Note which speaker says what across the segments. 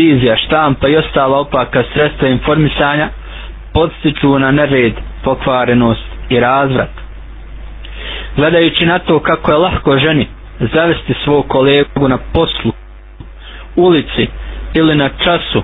Speaker 1: televizija, štampa i ostala opaka sredstva informisanja podstiču na nered, pokvarenost i razvrat. Gledajući na to kako je lahko ženi zavesti svog kolegu na poslu, ulici ili na času,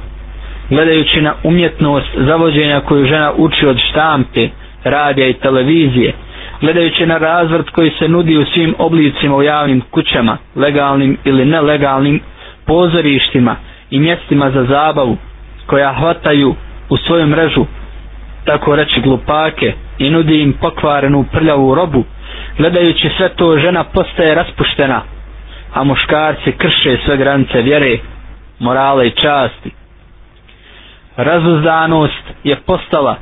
Speaker 1: gledajući na umjetnost zavođenja koju žena uči od štampe, radija i televizije, gledajući na razvrt koji se nudi u svim oblicima u javnim kućama, legalnim ili nelegalnim pozorištima i mjestima za zabavu, koja hvataju u svoju mrežu, tako reći glupake, i nudi im pokvarenu prljavu robu, gledajući sve to žena postaje raspuštena, a muškarci krše sve granice vjere, morale i časti. Razuzdanost je postala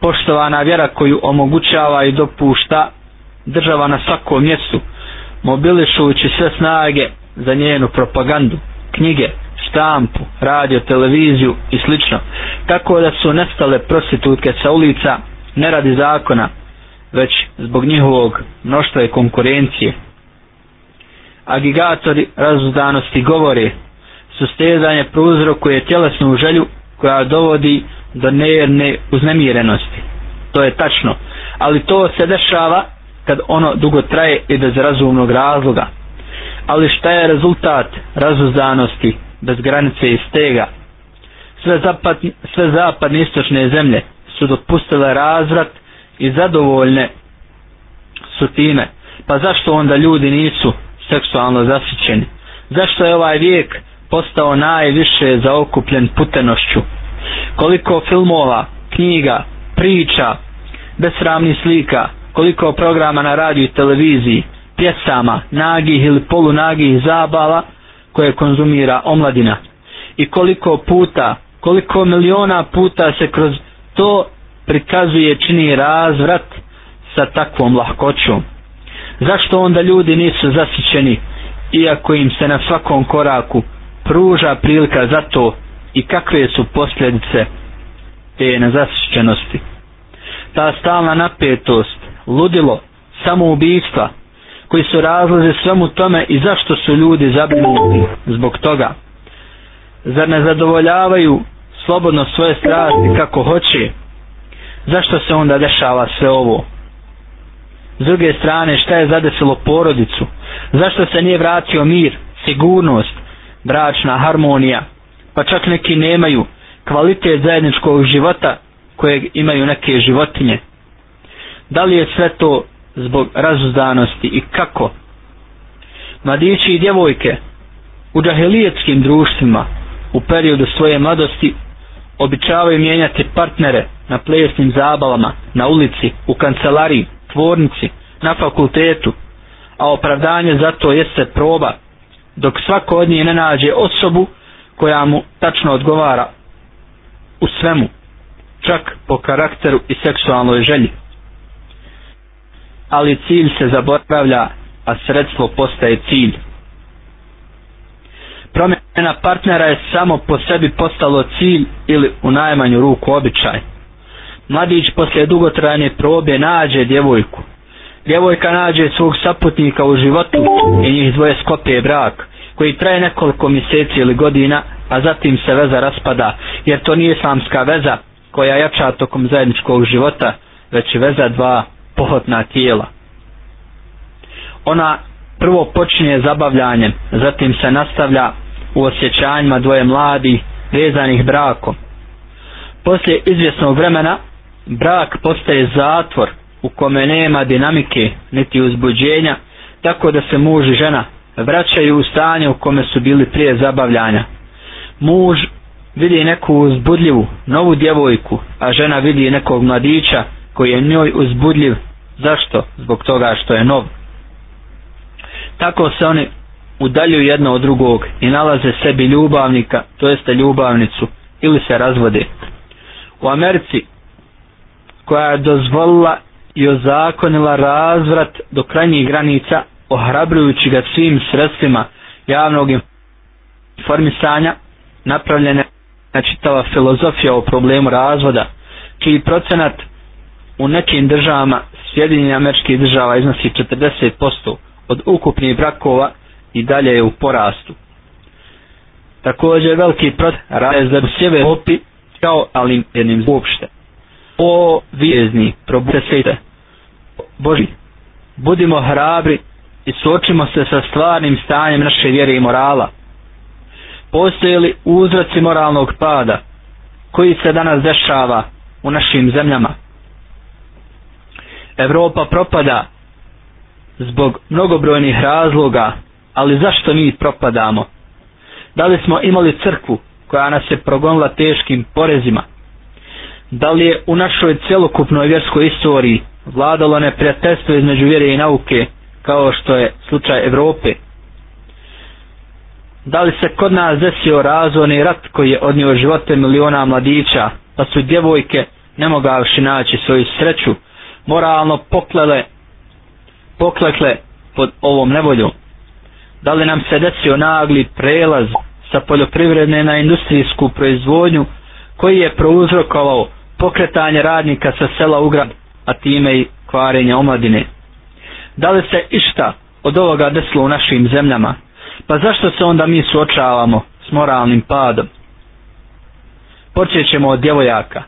Speaker 1: poštovana vjera koju omogućava i dopušta država na svakom mjestu, mobilišujući sve snage za njenu propagandu, knjige, štampu, radio, televiziju i slično. Tako da su nestale prostitutke sa ulica ne radi zakona, već zbog njihovog mnoštva i konkurencije. Agigatori razuzdanosti govore, sustezanje prouzrokuje tjelesnu želju koja dovodi do nejerne uznemirenosti. To je tačno, ali to se dešava kad ono dugo traje i bez razumnog razloga. Ali šta je rezultat razuzdanosti bez granice i stega? Sve, zapad, sve zapadne istočne zemlje su dopustile razvrat i zadovoljne su time. Pa zašto onda ljudi nisu seksualno zasićeni? Zašto je ovaj vijek postao najviše zaokupljen putenošću? Koliko filmova, knjiga, priča, besramnih slika, koliko programa na radiju i televiziji, pjesama, nagih ili polunagih zabava koje konzumira omladina. I koliko puta, koliko miliona puta se kroz to prikazuje čini razvrat sa takvom lahkoćom. Zašto onda ljudi nisu zasićeni iako im se na svakom koraku pruža prilika za to i kakve su posljedice te nezasićenosti. Ta stalna napetost, ludilo, samoubistva, koji su razlaze svemu tome i zašto su ljudi zabrinuti zbog toga. Zar ne zadovoljavaju slobodno svoje strasti kako hoće, zašto se onda dešava sve ovo? S druge strane, šta je zadesilo porodicu? Zašto se nije vratio mir, sigurnost, bračna harmonija? Pa čak neki nemaju kvalitet zajedničkog života kojeg imaju neke životinje. Da li je sve to zbog razuzdanosti i kako? Mladići i djevojke u džahilijetskim društvima u periodu svoje mladosti običavaju mijenjati partnere na plesnim zabavama, na ulici, u kancelariji, tvornici, na fakultetu, a opravdanje za to jeste proba, dok svako od njih ne nađe osobu koja mu tačno odgovara u svemu, čak po karakteru i seksualnoj želji. Ali cilj se zaboravlja, a sredstvo postaje cilj promjena partnera je samo po sebi postalo cilj ili u najmanju ruku običaj. Mladić poslije dugotrajne probe nađe djevojku. Djevojka nađe svog saputnika u životu i njih dvoje skopije brak, koji traje nekoliko mjeseci ili godina, a zatim se veza raspada, jer to nije samska veza koja jača tokom zajedničkog života, već veza dva pohotna tijela. Ona prvo počinje zabavljanjem, zatim se nastavlja u osjećanjima dvoje mladi vezanih brakom. Poslije izvjesnog vremena brak postaje zatvor u kome nema dinamike niti uzbuđenja, tako da se muž i žena vraćaju u stanje u kome su bili prije zabavljanja. Muž vidi neku uzbudljivu, novu djevojku, a žena vidi nekog mladića koji je njoj uzbudljiv. Zašto? Zbog toga što je nov. Tako se oni udaljuju jedno od drugog i nalaze sebi ljubavnika, to jeste ljubavnicu, ili se razvode. U Americi, koja je dozvolila i ozakonila razvrat do krajnjih granica, ohrabrujući ga svim sredstvima javnog informisanja, napravljena je čitava filozofija o problemu razvoda, čiji procenat u nekim državama Sjedinjenja američkih država iznosi 40% od ukupnih brakova i dalje je u porastu. također veliki prot raje za sebe opi kao ali jednim uopšte. O vijezni probudite se Boži budimo hrabri i suočimo se sa stvarnim stanjem naše vjere i morala. Postoje li uzroci moralnog pada koji se danas dešava u našim zemljama? Evropa propada zbog mnogobrojnih razloga ali zašto mi propadamo? Da li smo imali crkvu koja nas je progonila teškim porezima? Da li je u našoj celokupnoj vjerskoj istoriji vladalo neprijateljstvo između vjere i nauke kao što je slučaj Evrope? Da li se kod nas desio razvojni rat koji je odnio živote miliona mladića pa su djevojke ne mogavši naći svoju sreću moralno poklele poklekle pod ovom nevoljom da li nam se desio nagli prelaz sa poljoprivredne na industrijsku proizvodnju koji je prouzrokovao pokretanje radnika sa sela u grad, a time i kvarenje omladine. Da li se išta od ovoga desilo u našim zemljama? Pa zašto se onda mi suočavamo s moralnim padom? Počet ćemo od djevojaka.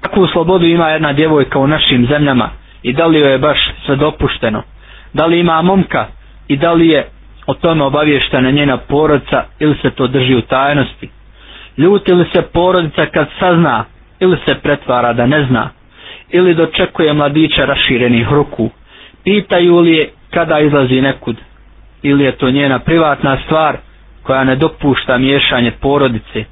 Speaker 1: Takvu slobodu ima jedna djevojka u našim zemljama i da li joj je baš sve dopušteno? Da li ima momka i da li je o tome obavještena njena porodica ili se to drži u tajnosti? Ljuti li se porodica kad sazna ili se pretvara da ne zna? Ili dočekuje mladića raširenih ruku? Pitaju li je kada izlazi nekud? Ili je to njena privatna stvar koja ne dopušta miješanje porodice?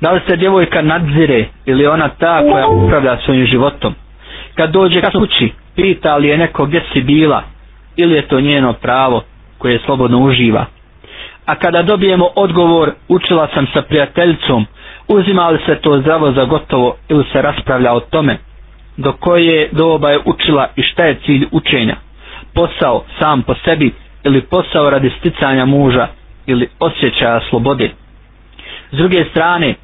Speaker 1: Da li se djevojka nadzire ili ona ta koja upravlja svojim životom? Kad dođe ka kući, pita li je neko gdje si bila? Ili je to njeno pravo koje slobodno uživa. A kada dobijemo odgovor, učila sam sa prijateljicom, uzima li se to zdravo za gotovo ili se raspravlja o tome, do koje doba je učila i šta je cilj učenja, posao sam po sebi ili posao radi sticanja muža ili osjećaja slobode. S druge strane,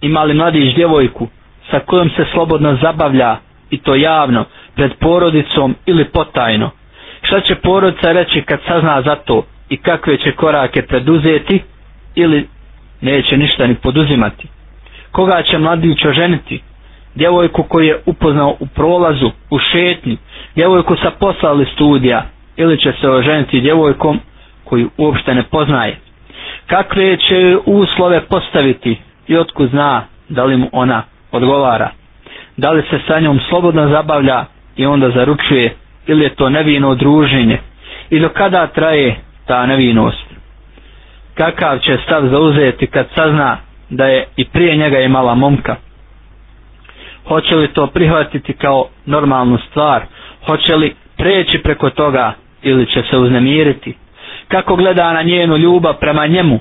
Speaker 1: ima li mladić djevojku sa kojom se slobodno zabavlja i to javno, pred porodicom ili potajno, šta će porodica reći kad sazna za to i kakve će korake preduzeti ili neće ništa ni poduzimati? Koga će mladić oženiti? Djevojku koju je upoznao u prolazu u šetnji djevojku sa poslali studija? Ili će se oženiti djevojkom koju uopšte ne poznaje? Kakve će uslove postaviti? I otko zna da li mu ona odgovara. Da li se sa njom slobodno zabavlja i onda zaručuje ili je to nevino druženje? I do kada traje ta nevinost? Kakav će stav zauzeti kad sazna da je i prije njega imala momka? Hoće li to prihvatiti kao normalnu stvar? Hoće li preći preko toga ili će se uznemiriti? Kako gleda na njenu ljubav prema njemu?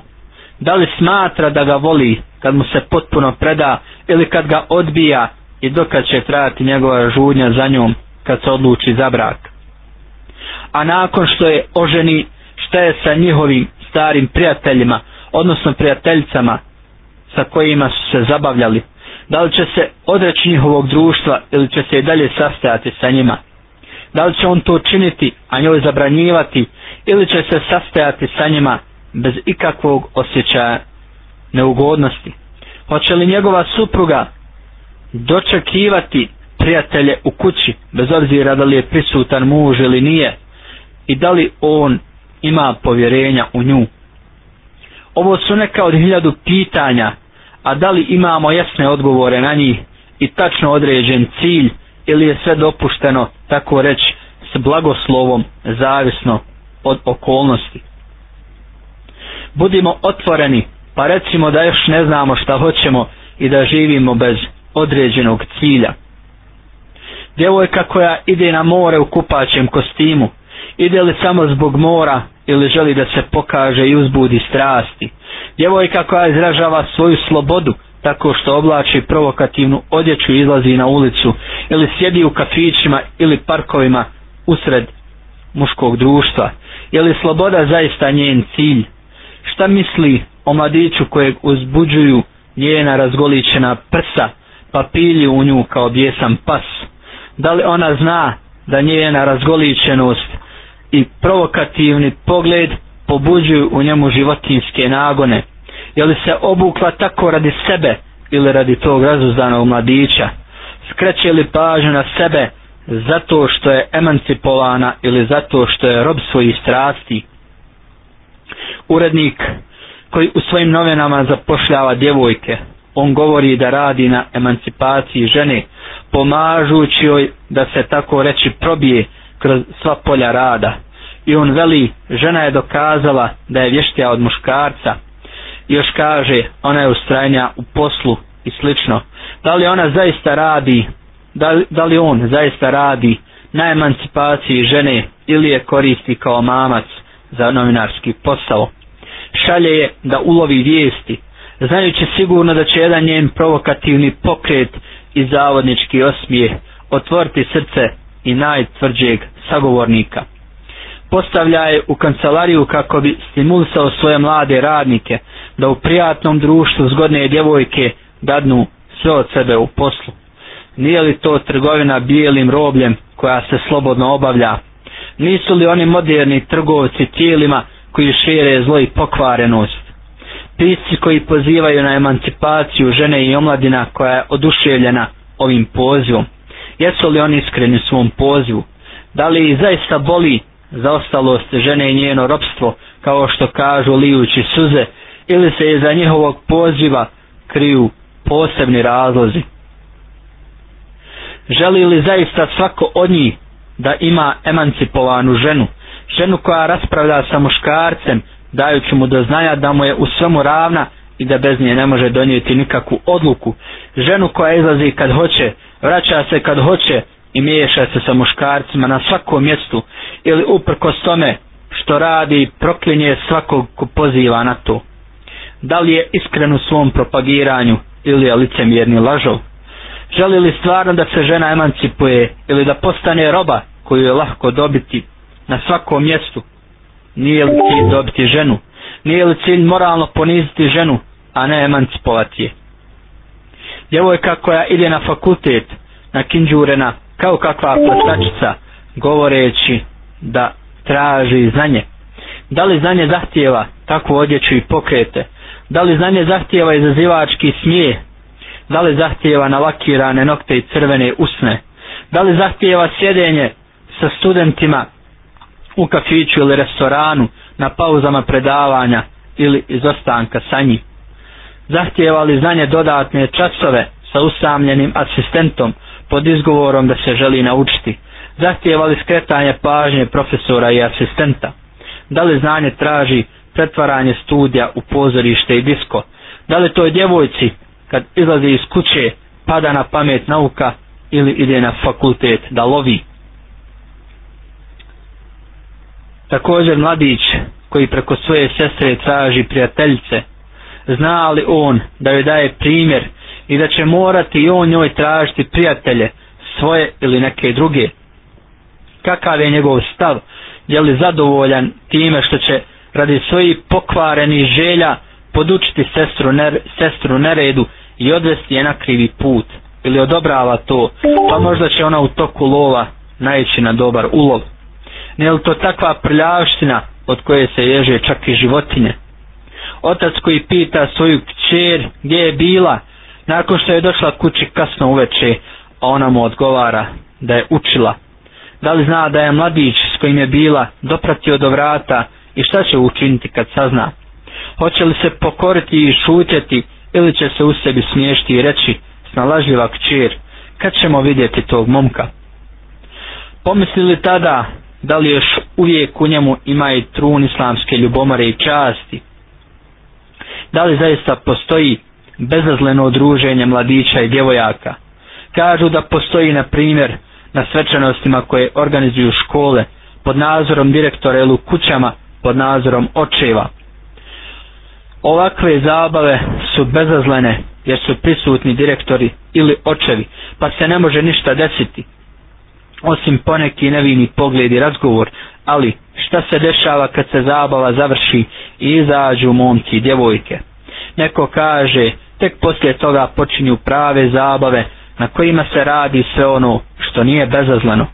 Speaker 1: Da li smatra da ga voli kad mu se potpuno preda ili kad ga odbija i dokad će trajati njegova žudnja za njom kad se odluči za brak. A nakon što je oženi, šta je sa njihovim starim prijateljima, odnosno prijateljicama sa kojima su se zabavljali? Da li će se odreći njihovog društva ili će se i dalje sastajati sa njima? Da li će on to činiti, a njoj zabranjivati, ili će se sastajati sa njima bez ikakvog osjećaja neugodnosti? Hoće li njegova supruga dočekivati prijatelje u kući, bez obzira da li je prisutan muž ili nije, i da li on ima povjerenja u nju. Ovo su neka od hiljadu pitanja, a da li imamo jasne odgovore na njih i tačno određen cilj, ili je sve dopušteno, tako reći, s blagoslovom, zavisno od okolnosti. Budimo otvoreni, pa recimo da još ne znamo šta hoćemo i da živimo bez određenog cilja djevojka koja ide na more u kupaćem kostimu, ide li samo zbog mora ili želi da se pokaže i uzbudi strasti. Djevojka koja izražava svoju slobodu tako što oblači provokativnu odjeću i izlazi na ulicu ili sjedi u kafićima ili parkovima usred muškog društva. Je li sloboda zaista njen cilj? Šta misli o mladiću kojeg uzbuđuju njena razgoličena prsa pa pilju u nju kao bjesan pas? da li ona zna da njena razgoličenost i provokativni pogled pobuđuju u njemu životinske nagone Je li se obukla tako radi sebe ili radi tog razuzdanog mladića? Skreće li pažnju na sebe zato što je emancipovana ili zato što je rob svojih strasti? Urednik koji u svojim novinama zapošljava djevojke, on govori da radi na emancipaciji žene, pomažući joj da se tako reći probije kroz sva polja rada. I on veli, žena je dokazala da je vještija od muškarca. I još kaže, ona je ustrajnja u poslu i slično. Da li ona zaista radi, da li, da li on zaista radi na emancipaciji žene ili je koristi kao mamac za novinarski posao. Šalje je da ulovi vijesti, znajući sigurno da će jedan njen provokativni pokret i zavodnički osmijeh otvoriti srce i najtvrđeg sagovornika. Postavlja je u kancelariju kako bi stimulisao svoje mlade radnike da u prijatnom društvu zgodne djevojke dadnu sve od sebe u poslu. Nije li to trgovina bijelim robljem koja se slobodno obavlja? Nisu li oni moderni trgovci tijelima koji šire zlo i pokvarenost? pisci koji pozivaju na emancipaciju žene i omladina koja je oduševljena ovim pozivom. Jesu li oni iskreni u svom pozivu? Da li zaista boli za ostalost žene i njeno ropstvo, kao što kažu lijući suze, ili se iza njihovog poziva kriju posebni razlozi? Želi li zaista svako od njih da ima emancipovanu ženu, ženu koja raspravlja sa muškarcem, dajući mu do znanja da mu je u svemu ravna i da bez nje ne može donijeti nikakvu odluku. Ženu koja izlazi kad hoće, vraća se kad hoće i miješa se sa muškarcima na svakom mjestu ili uprkos tome što radi proklinje svakog ko poziva na to. Da li je iskren u svom propagiranju ili je licemjerni lažov? Želi li stvarno da se žena emancipuje ili da postane roba koju je lahko dobiti na svakom mjestu? Nije li cilj dobiti ženu? Nije li cilj moralno poniziti ženu a ne emancipovati je? Djevojka koja ide na fakultet na kinđurena kao kakva plestačica govoreći da traži znanje. Da li znanje zahtijeva takvu odjeću i pokrete? Da li znanje zahtijeva izazivački smije da li zahtijeva nalakirane nokte i crvene usne da li zahtijeva sjedenje sa studentima u kafiću ili restoranu, na pauzama predavanja ili izostanka sa njih. Zahtijevali znanje dodatne časove sa usamljenim asistentom pod izgovorom da se želi naučiti. Zahtijevali skretanje pažnje profesora i asistenta. Da li znanje traži pretvaranje studija u pozorište i disko? Da li toj djevojci kad izlazi iz kuće pada na pamet nauka ili ide na fakultet da lovi? Također mladić koji preko svoje sestre traži prijateljice, zna li on da joj daje primjer i da će morati i on njoj tražiti prijatelje svoje ili neke druge? Kakav je njegov stav? Je li zadovoljan time što će radi svojih pokvarenih želja podučiti sestru, ner, sestru neredu i odvesti je na krivi put? Ili odobrava to? Pa možda će ona u toku lova naći na dobar ulov ne li to takva prljavština od koje se ježe čak i životinje otac koji pita svoju kćer gdje je bila nakon što je došla kući kasno uveče a ona mu odgovara da je učila da li zna da je mladić s kojim je bila dopratio do vrata i šta će učiniti kad sazna hoće li se pokoriti i šutjeti ili će se u sebi smiješti i reći snalažljiva kćer kad ćemo vidjeti tog momka? Pomislili tada da li još uvijek u njemu ima i trun islamske ljubomore i časti? Da li zaista postoji bezazleno druženje mladića i djevojaka? Kažu da postoji na primjer na svečanostima koje organizuju škole pod nazorom direktora ili u kućama pod nazorom očeva ovakve zabave su bezazlene jer su prisutni direktori ili očevi pa se ne može ništa desiti osim poneki nevini pogled i razgovor, ali šta se dešava kad se zabava završi i izađu momci i djevojke? Neko kaže, tek poslije toga počinju prave zabave na kojima se radi sve ono što nije bezazleno.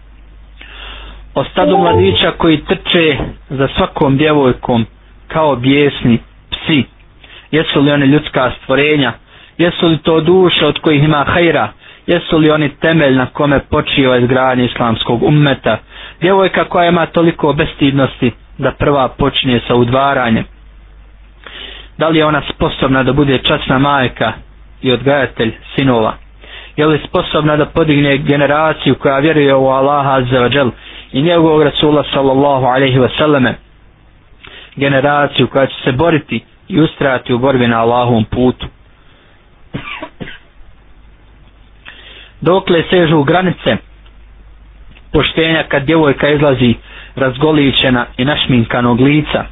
Speaker 1: O stadu mladića koji trče za svakom djevojkom kao bijesni psi Jesu li oni ljudska stvorenja? Jesu li to duše od kojih ima hajra? Jesu li oni temelj na kome počiva izgradnje islamskog ummeta? Djevojka koja ima toliko bestidnosti da prva počinje sa udvaranjem. Da li je ona sposobna da bude časna majka i odgajatelj sinova? Je li sposobna da podigne generaciju koja vjeruje u Allaha azza wa i njegovog Rasula sallallahu alaihi wasallame? Generaciju koja će se boriti i ustrajati u borbi na Allahovom putu. Dokle sežu granice poštenja kad djevojka izlazi razgoličena i našminkanog lica.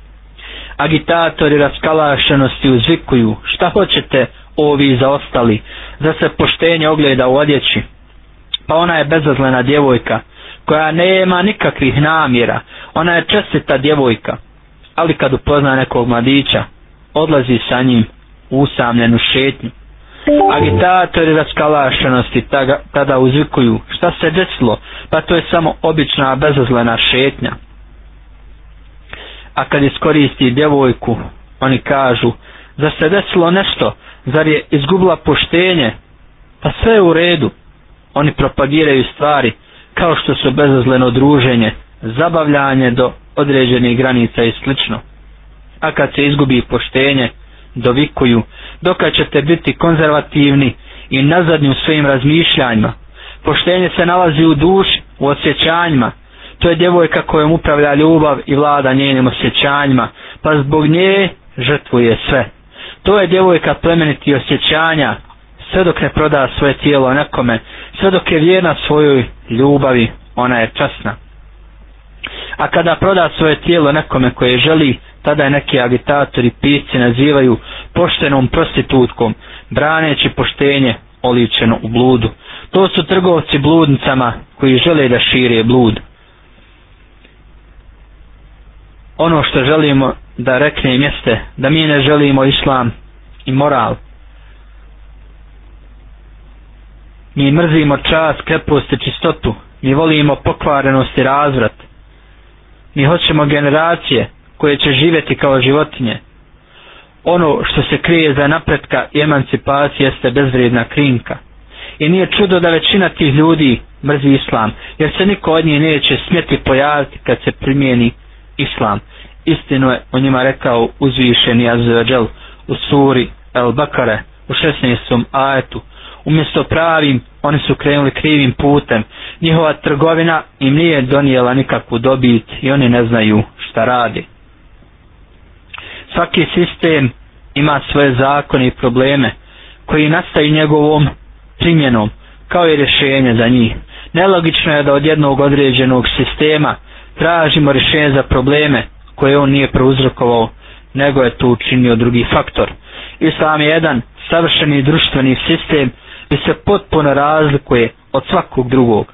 Speaker 1: Agitatori raskalašenosti uzvikuju šta hoćete ovi zaostali da se poštenje ogleda u odjeći. Pa ona je bezazlena djevojka koja nema nikakvih namjera. Ona je čestita djevojka. Ali kad upozna nekog mladića odlazi sa njim u usamljenu šetnju. Agitatori raskalašenosti tada, tada uzvikuju šta se desilo, pa to je samo obična bezazlena šetnja. A kad iskoristi djevojku, oni kažu, zar se desilo nešto, zar je izgubila poštenje, pa sve je u redu. Oni propagiraju stvari kao što su bezazleno druženje, zabavljanje do određenih granica i slično. A kad se izgubi poštenje, dovikuju, dokad ćete biti konzervativni i nazadni u svojim razmišljanjima. Poštenje se nalazi u duši, u osjećanjima. To je djevojka kojom upravlja ljubav i vlada njenim osjećanjima, pa zbog nje žrtvuje sve. To je djevojka plemeniti osjećanja, sve dok ne proda svoje tijelo nekome, sve dok je vjerna svojoj ljubavi, ona je časna. A kada proda svoje tijelo nekome koje želi, tada je neki agitatori pisci nazivaju poštenom prostitutkom, braneći poštenje oličeno u bludu. To su trgovci bludnicama koji žele da šire blud. Ono što želimo da rekne jeste da mi ne želimo islam i moral. Mi mrzimo čas, krepost i čistotu. Mi volimo pokvarenost i razvrat. Mi hoćemo generacije koje će živjeti kao životinje. Ono što se krije za napretka i emancipacije jeste bezvrijedna krinka. I nije čudo da većina tih ljudi mrzi islam, jer se niko od njih neće smjeti pojaviti kad se primijeni islam. Istinu je o njima rekao uzvišeni Azzavadžel u suri El Bakare u 16. ajetu. Umjesto pravim, oni su krenuli krivim putem. Njihova trgovina im nije donijela nikakvu dobit i oni ne znaju šta radi svaki sistem ima svoje zakone i probleme koji nastaju njegovom primjenom kao i rješenje za njih. Nelogično je da od jednog određenog sistema tražimo rješenje za probleme koje on nije prouzrokovao, nego je to učinio drugi faktor. Islam je jedan savršeni društveni sistem i se potpuno razlikuje od svakog drugog.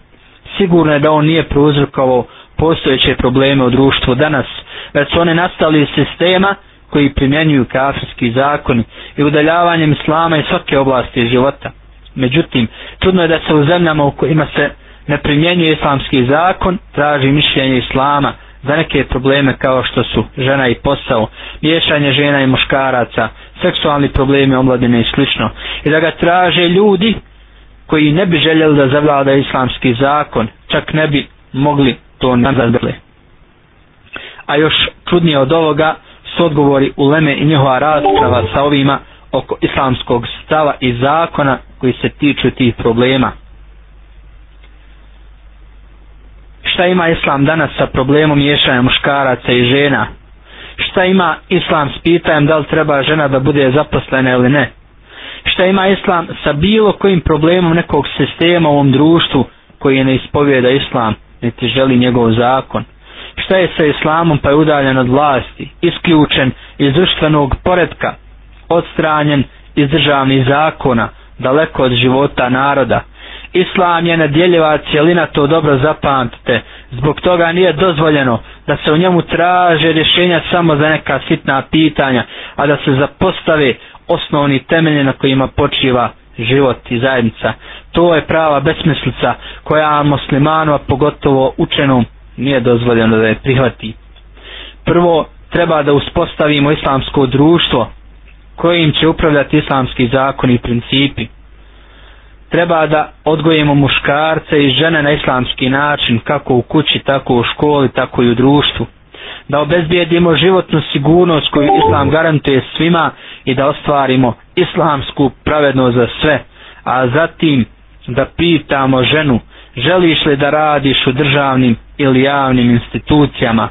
Speaker 1: Sigurno je da on nije prouzrokovao postojeće probleme u društvu danas, već su one nastali iz sistema koji primjenjuju kafirski zakon i udaljavanjem islama i svake oblasti života. Međutim, čudno je da se u zemljama u kojima se ne primjenjuje islamski zakon, traži mišljenje islama za neke probleme kao što su žena i posao, miješanje žena i muškaraca, seksualni problemi omladine i slično. I da ga traže ljudi koji ne bi željeli da zavlada islamski zakon, čak ne bi mogli to nazadbili. A još čudnije od ovoga, su odgovori u Leme i njihova rasprava sa ovima oko islamskog stava i zakona koji se tiču tih problema. Šta ima islam danas sa problemom miješanja muškaraca i žena? Šta ima islam s pitajem da li treba žena da bude zaposlena ili ne? Šta ima islam sa bilo kojim problemom nekog sistema u ovom društvu koji ne ispovijeda islam, niti želi njegov zakon? Šta je sa islamom pa je udaljen od vlasti, isključen iz društvenog poredka, odstranjen iz državnih zakona, daleko od života naroda. Islam je nadjeljiva cijelina, to dobro zapamtite. Zbog toga nije dozvoljeno da se u njemu traže rješenja samo za neka sitna pitanja, a da se zapostave osnovni temelje na kojima počiva život i zajednica. To je prava besmislica koja muslimanu, a pogotovo učenom, nije dozvoljeno da je prihvati. Prvo, treba da uspostavimo islamsko društvo kojim će upravljati islamski zakon i principi. Treba da odgojimo muškarce i žene na islamski način, kako u kući, tako u školi, tako i u društvu. Da obezbijedimo životnu sigurnost koju islam garantuje svima i da ostvarimo islamsku pravednost za sve. A zatim da pitamo ženu, želiš li da radiš u državnim ili javnim institucijama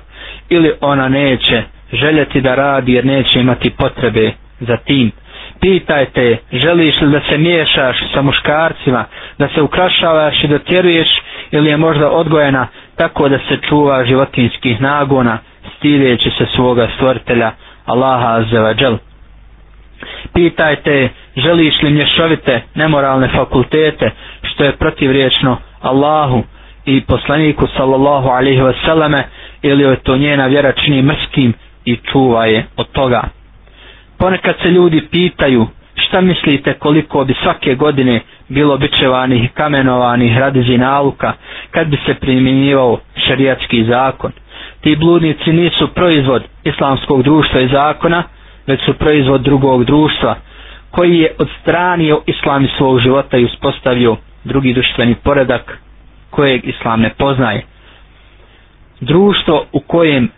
Speaker 1: ili ona neće željeti da radi jer neće imati potrebe za tim. Pitajte, želiš li da se miješaš sa muškarcima, da se ukrašavaš i dotjeruješ ili je možda odgojena tako da se čuva životinskih nagona, stideći se svoga stvoritelja Allaha Azzevađel. Pitajte, želiš li mješovite nemoralne fakultete, što je protivriječno Allahu i poslaniku sallallahu alaihi wasallame, ili je to njena vjera čini mrskim i čuva je od toga. Ponekad se ljudi pitaju šta mislite koliko bi svake godine bilo bičevanih i kamenovanih radi zinaluka kad bi se primjenjivao šerijatski zakon. Ti bludnici nisu proizvod islamskog društva i zakona, već su proizvod drugog društva koji je odstranio islam iz svog života i uspostavio drugi društveni poredak kojeg islam ne poznaje. Društvo u kojem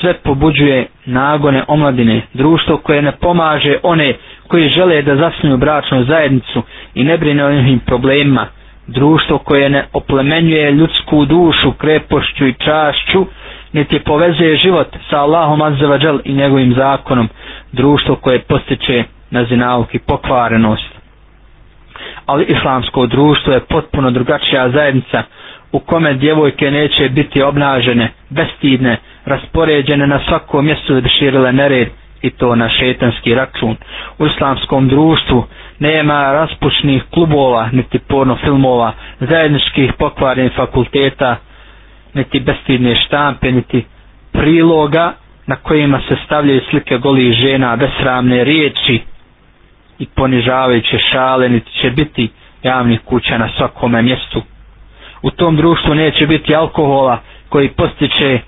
Speaker 1: sve pobuđuje nagone omladine, društvo koje ne pomaže one koji žele da zasnuju bračnu zajednicu i ne brine o njihovim problemima, društvo koje ne oplemenjuje ljudsku dušu krepošću i čašću, niti povezuje život sa Allahom azzavadžel i njegovim zakonom, društvo koje postiče na zinaluk i pokvarenost. Ali islamsko društvo je potpuno drugačija zajednica u kome djevojke neće biti obnažene, bestidne, raspoređene na svako mjesto da širile nered i to na šetanski račun. U islamskom društvu nema raspušnih klubova, niti porno filmova, zajedničkih pokvarenih fakulteta, niti bestidne štampe, niti priloga na kojima se stavljaju slike golih žena, besramne riječi i ponižavajuće šale, niti će biti javnih kuća na svakome mjestu. U tom društvu neće biti alkohola koji postiče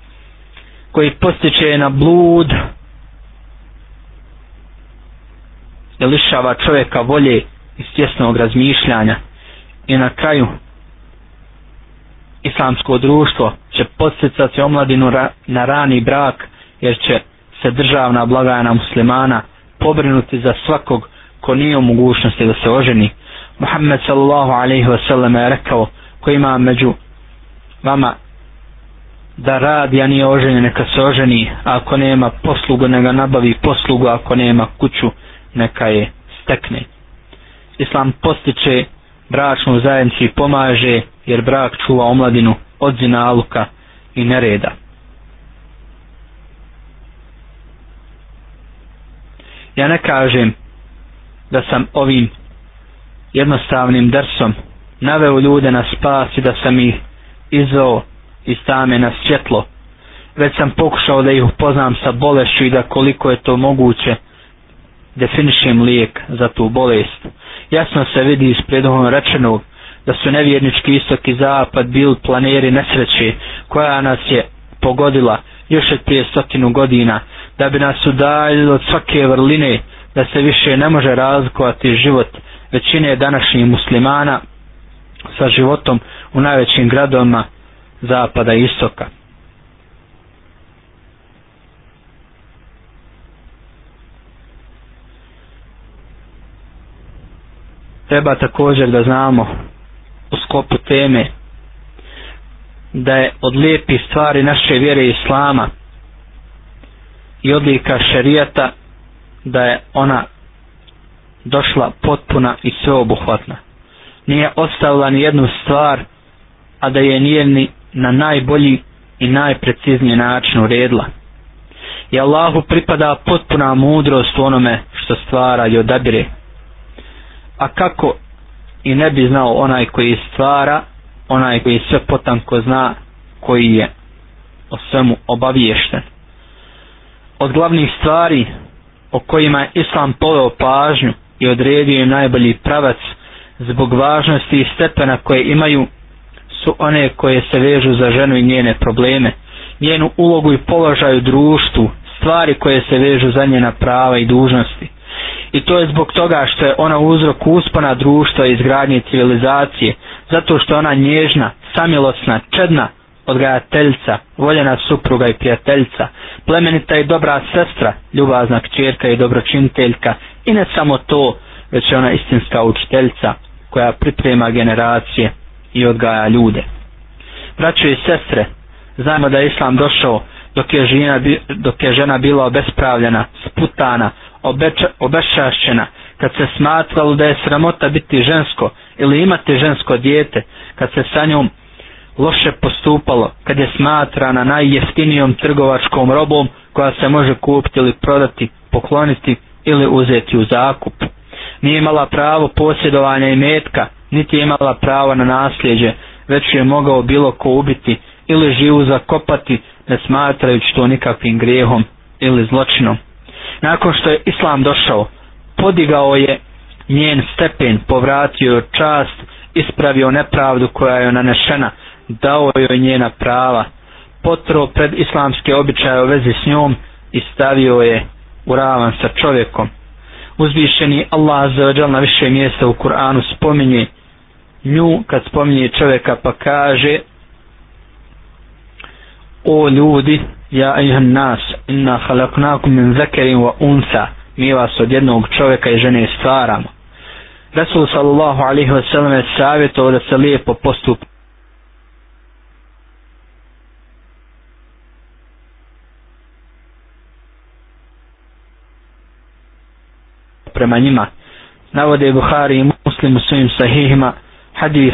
Speaker 1: koji postiče na blud i lišava čovjeka volje i stjesnog razmišljanja i na kraju islamsko društvo će posticati omladinu ra na rani brak jer će se državna blagajna muslimana pobrinuti za svakog ko nije u mogućnosti da se oženi. Muhammed sallallahu alaihi wa sallam je rekao ko ima među vama da radi, a nije oženjen, neka se oženi, a ako nema poslugu, neka nabavi poslugu, ako nema kuću, neka je stekne. Islam postiče bračnu zajednicu i pomaže, jer brak čuva omladinu od zinaluka i nereda. Ja ne kažem da sam ovim jednostavnim drsom naveo ljude na spas i da sam ih izveo iz tame na svjetlo. Već sam pokušao da ih upoznam sa bolešću i da koliko je to moguće definišem lijek za tu bolest. Jasno se vidi iz predovno rečenog da su nevjernički istok i zapad bili planeri nesreće koja nas je pogodila još od prije stotinu godina da bi nas udaljili od svake vrline da se više ne može razlikovati život većine današnjih muslimana sa životom u najvećim gradovima zapada i istoka. Treba također da znamo u skopu teme da je od lijepih stvari naše vjere islama i odlika šerijata da je ona došla potpuna i sveobuhvatna. Nije ostavila ni jednu stvar, a da je nije ni na najbolji i najprecizniji način uredila. I Allahu pripada potpuna mudrost u onome što stvara i odabire. A kako i ne bi znao onaj koji stvara, onaj koji sve potanko zna, koji je o svemu obaviješten. Od glavnih stvari o kojima je Islam poveo pažnju i odredio im najbolji pravac zbog važnosti i stepena koje imaju su one koje se vežu za ženu i njene probleme, njenu ulogu i položaj u društvu, stvari koje se vežu za njena prava i dužnosti. I to je zbog toga što je ona uzrok uspona društva i izgradnje civilizacije, zato što ona nježna, samilosna, čedna, odgajateljca, voljena supruga i prijateljca, plemenita i dobra sestra, ljubazna kćerka i dobročiniteljka i ne samo to, već je ona istinska učiteljca koja priprema generacije i odgaja ljude. Braćo i sestre, znamo da je Islam došao dok je žena, dok je žena bila obespravljena, sputana, obeča, obešašćena, kad se smatralo da je sramota biti žensko ili imati žensko dijete, kad se sa njom loše postupalo, kad je smatrana najjeftinijom trgovačkom robom koja se može kupiti ili prodati, pokloniti ili uzeti u zakup. Nije imala pravo posjedovanja i metka, niti je imala pravo na nasljeđe, već je mogao bilo ko ubiti ili živu zakopati, ne smatrajući to nikakvim grijehom ili zločinom. Nakon što je Islam došao, podigao je njen stepen, povratio čast, ispravio nepravdu koja je nanešena, dao joj njena prava, potro pred islamske običaje u vezi s njom i stavio je u ravan sa čovjekom. Uzvišeni Allah za na više mjesta u Kur'anu spominje nju kad spominje čovjeka pa kaže o ljudi ja ihan nas inna halaknakum min zekerin wa unsa mi vas od jednog čovjeka i žene stvaramo Rasul sallallahu alaihi wa sallam je savjetovao da se lijepo postupi prema njima. Navode Buhari i Muslim u svojim sahihima hadis.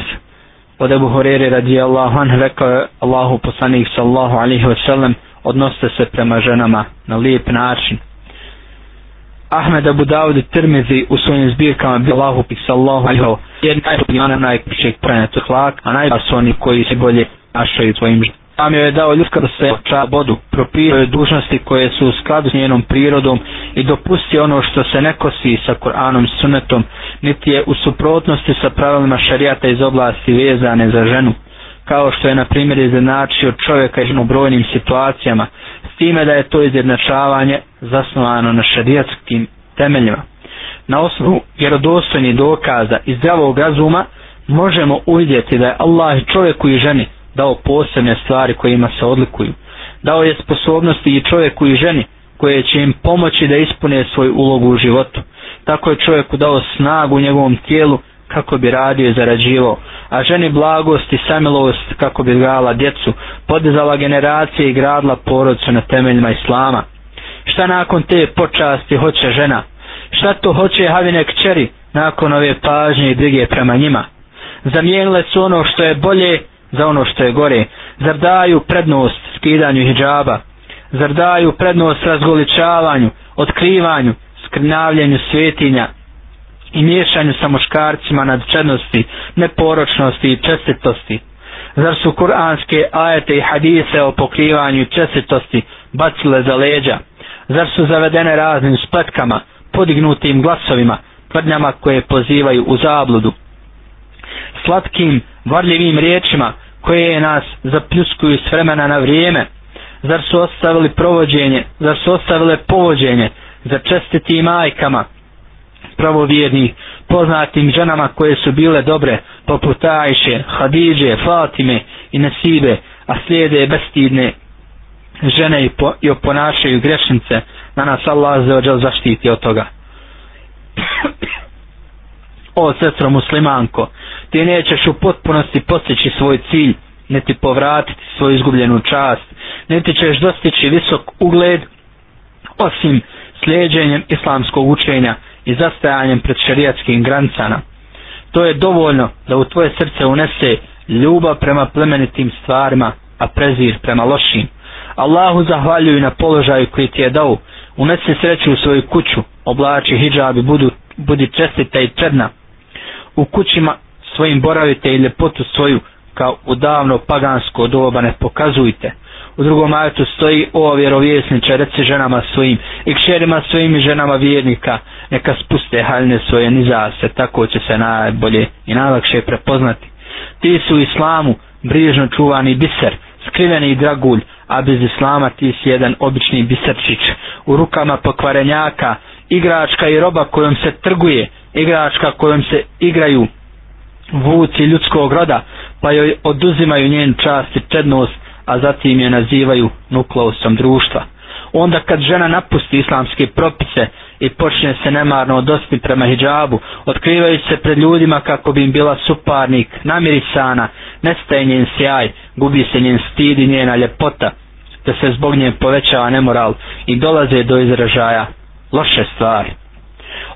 Speaker 1: Od Ebu Hurere radijallahu anhu rekao je Allahu poslanik sallahu wa sallam odnosite se prema ženama na lijep način. Ahmed Abu Dawud i Tirmizi u svojim zbirkama bi Allahu pik sallahu alaihi wa jer najbolji najpričeg prenetu hlak a najbolji su oni koji se bolje našaju tvojim ženama. Islam joj je dao ljudska da se oča propisao je dužnosti koje su u skladu s njenom prirodom i dopusti ono što se ne kosi sa Koranom i Sunnetom, niti je u suprotnosti sa pravilima šarijata iz oblasti vezane za ženu, kao što je na primjer izjednačio čovjeka i u brojnim situacijama, s time da je to izjednačavanje zasnovano na šarijatskim temeljima. Na osnovu vjerodostojnih dokaza i zdravog razuma možemo uvidjeti da je Allah čovjeku i ženi dao posebne stvari kojima se odlikuju. Dao je sposobnosti i čovjeku i ženi koje će im pomoći da ispune svoju ulogu u životu. Tako je čovjeku dao snagu u njegovom tijelu kako bi radio i zarađivao, a ženi blagost i samilost kako bi gala djecu, podizala generacije i gradila porodcu na temeljima Islama. Šta nakon te počasti hoće žena? Šta to hoće Havine kćeri nakon ove pažnje i brige prema njima? Zamijenile su ono što je bolje za ono što je gore? Zar daju prednost skidanju hijjaba? Zar daju prednost razgoličavanju, otkrivanju, skrnavljanju svetinja i miješanju sa muškarcima nad čednosti, neporočnosti i čestitosti? Zar su kuranske ajete i hadise o pokrivanju čestitosti bacile za leđa? Zar su zavedene raznim spletkama, podignutim glasovima, tvrdnjama koje pozivaju u zabludu? Slatkim, varljivim riječima koje nas zapljuskuju s vremena na vrijeme. Zar su ostavili provođenje zar su ostavile povođenje za čestiti majkama pravovjernih poznatim ženama koje su bile dobre poput Ajše, Hadidže, Fatime i Nesibe a slijede bestidne žene i, po, i oponašaju grešnice. Da nas Allah zaođel zaštiti od toga. O sestro muslimanko ti nećeš u potpunosti postići svoj cilj, niti povratiti svoju izgubljenu čast, niti ćeš dostići visok ugled, osim slijedženjem islamskog učenja i zastajanjem pred šarijatskim granicama. To je dovoljno da u tvoje srce unese ljubav prema plemenitim stvarima, a prezir prema lošim. Allahu zahvaljuju na položaju koji ti je dao, unesi sreću u svoju kuću, oblači hijabi, budu, budi čestita i čedna. U kućima svojim boravite i ljepotu svoju kao u davno pagansko doba ne pokazujte. U drugom ajetu stoji o vjerovjesniče reci ženama svojim i kćerima svojim i ženama vjernika neka spuste haljne svoje nizase tako će se najbolje i najlakše prepoznati. Ti su u islamu brižno čuvani biser, skriveni dragulj, a bez islama ti si jedan obični biserčić. u rukama pokvarenjaka igračka i roba kojom se trguje igračka kojom se igraju vuci ljudskog roda pa joj oduzimaju njen čast i čednost a zatim je nazivaju nukleusom društva onda kad žena napusti islamske propise i počne se nemarno odosni prema hijabu, otkrivajući se pred ljudima kako bi im bila suparnik, namirisana, nestaje njen sjaj, gubi se njen stid i njena ljepota, da se zbog nje povećava nemoral i dolaze do izražaja loše stvari.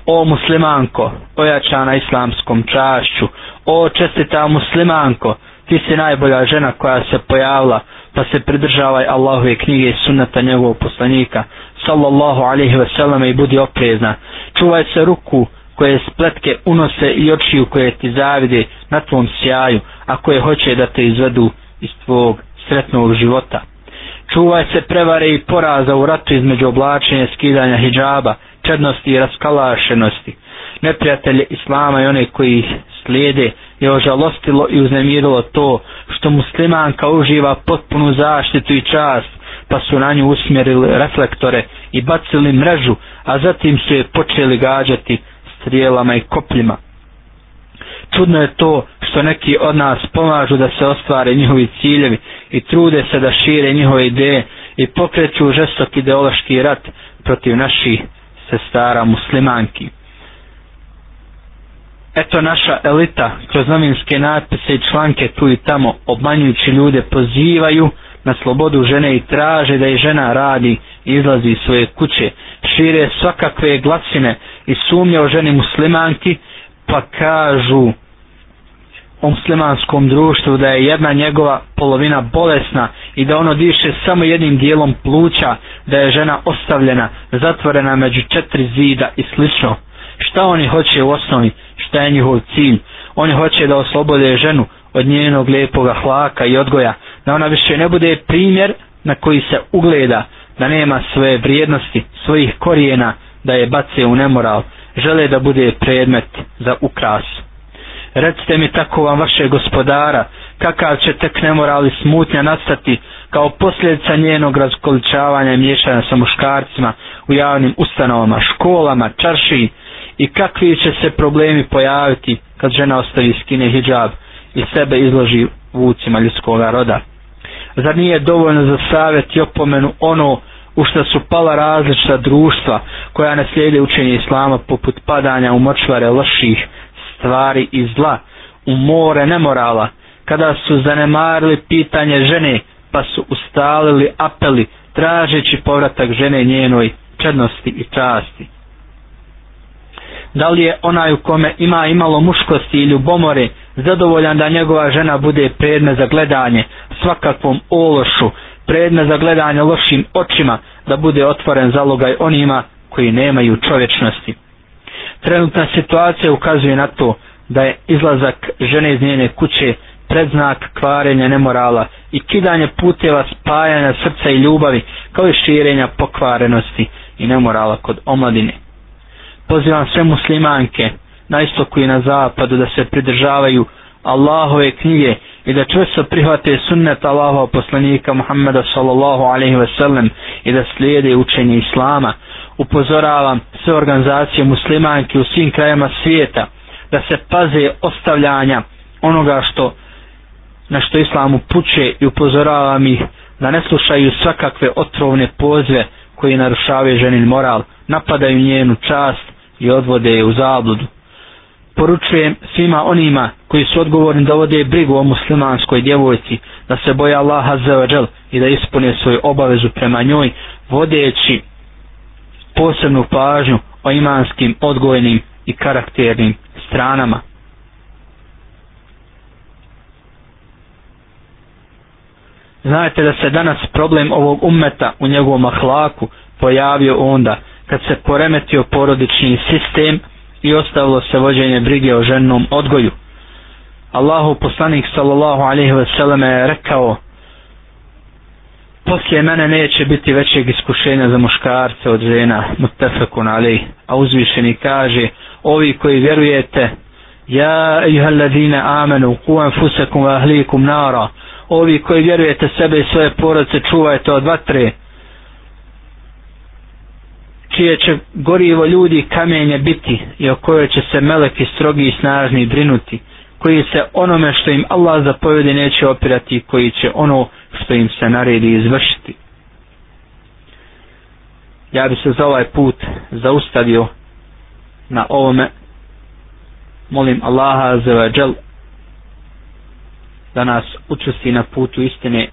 Speaker 1: O muslimanko, ojačana islamskom čašću, o čestita muslimanko, ti si najbolja žena koja se pojavila, pa se pridržavaj Allahove knjige i sunnata njegovog poslanika, sallallahu alaihi wasallam i budi oprezna. Čuvaj se ruku koje spletke unose i očiju koje ti zavide na tvom sjaju, a koje hoće da te izvedu iz tvog sretnog života. Čuvaj se prevare i poraza u ratu između oblačenja skidanja hijjaba, čednosti i raskalašenosti. Neprijatelje Islama i one koji ih slijede je ožalostilo i uznemirilo to što muslimanka uživa potpunu zaštitu i čast pa su na nju usmjerili reflektore i bacili mrežu, a zatim su je počeli gađati strijelama i kopljima. Čudno je to što neki od nas pomažu da se ostvare njihovi ciljevi i trude se da šire njihove ideje i pokreću žestok ideološki rat protiv naših sestara muslimanki. Eto naša elita kroz novinske natpise i članke tu i tamo obmanjujući ljude pozivaju na slobodu žene i traže da je žena radi i izlazi iz svoje kuće. Šire svakakve glasine i sumnje o ženi muslimanki pa kažu o muslimanskom društvu da je jedna njegova polovina bolesna i da ono diše samo jednim dijelom pluća, da je žena ostavljena, zatvorena među četiri zida i slično. Šta oni hoće u osnovi? Šta je njihov cilj? Oni hoće da oslobode ženu od njenog lijepoga hlaka i odgoja, da ona više ne bude primjer na koji se ugleda, da nema svoje vrijednosti, svojih korijena, da je bace u nemoral, žele da bude predmet za ukras. Recite mi tako vam vaše gospodara, kakav će tek nemoral i smutnja nastati kao posljedica njenog razkoličavanja i miješanja sa muškarcima u javnim ustanovama, školama, čarši i kakvi će se problemi pojaviti kad žena ostavi skine hijab i sebe izloži vucima ljudskog roda. Zar nije dovoljno za savjet i opomenu ono u što su pala različita društva koja ne slijede učenje islama poput padanja u močvare loših stvari i zla, u more nemorala, kada su zanemarili pitanje žene pa su ustalili apeli tražeći povratak žene njenoj čednosti i časti. Da li je onaj u kome ima imalo muškosti i ljubomore zadovoljan da njegova žena bude predme za gledanje svakakvom ološu, predme za gledanje lošim očima, da bude otvoren zalogaj onima koji nemaju čovječnosti. Trenutna situacija ukazuje na to da je izlazak žene iz njene kuće predznak kvarenja nemorala i kidanje puteva spajanja srca i ljubavi kao i širenja pokvarenosti i nemorala kod omladine. Pozivam sve muslimanke na istoku i na zapadu da se pridržavaju Allahove knjige i da čvrsto prihvate sunnet Allahova poslanika Muhammeda sallallahu alaihi ve sellem i da slijede učenje Islama. Upozoravam sve organizacije muslimanke u svim krajama svijeta da se paze ostavljanja onoga što na što Islam upuće i upozoravam ih da ne slušaju svakakve otrovne pozve koji narušavaju ženin moral, napadaju njenu čast i odvode je u zabludu. Poručujem svima onima koji su odgovorni da vode brigu o muslimanskoj djevojci, da se boja Allaha za i da ispune svoju obavezu prema njoj, vodeći posebnu pažnju o imanskim, odgojnim i karakternim stranama. Znajte da se danas problem ovog ummeta u njegovom ahlaku pojavio onda kad se poremetio porodični sistem, i ostavilo se vođenje brige o žennom odgoju. Allahu poslanik sallallahu alaihi ve selleme je rekao poslije mene neće biti većeg iskušenja za muškarce od žena mutafakun alaih a uzvišeni kaže ovi koji vjerujete ja iha ladine amenu ku anfusakum wa ahlikum nara. Ovi koji vjerujete sebe i svoje porodice čuvajte od vatre čije će gorivo ljudi kamenje biti i o kojoj će se meleki strogi i snažni brinuti koji se onome što im Allah zapovedi neće opirati koji će ono što im se naredi izvršiti ja bi se za ovaj put zaustavio na ovome molim Allaha za vađel da nas učusti na putu istine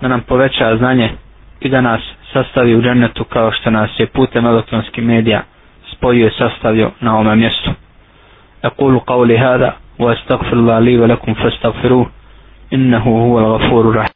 Speaker 1: da nam poveća znanje i da nas sastavi u džennetu kao što nas je putem elektronskih medija spojio i sastavio na ovome mjestu أقول قولي هذا وأستغفر الله لي ولكم فاستغفروه إنه هو الغفور الرحيم.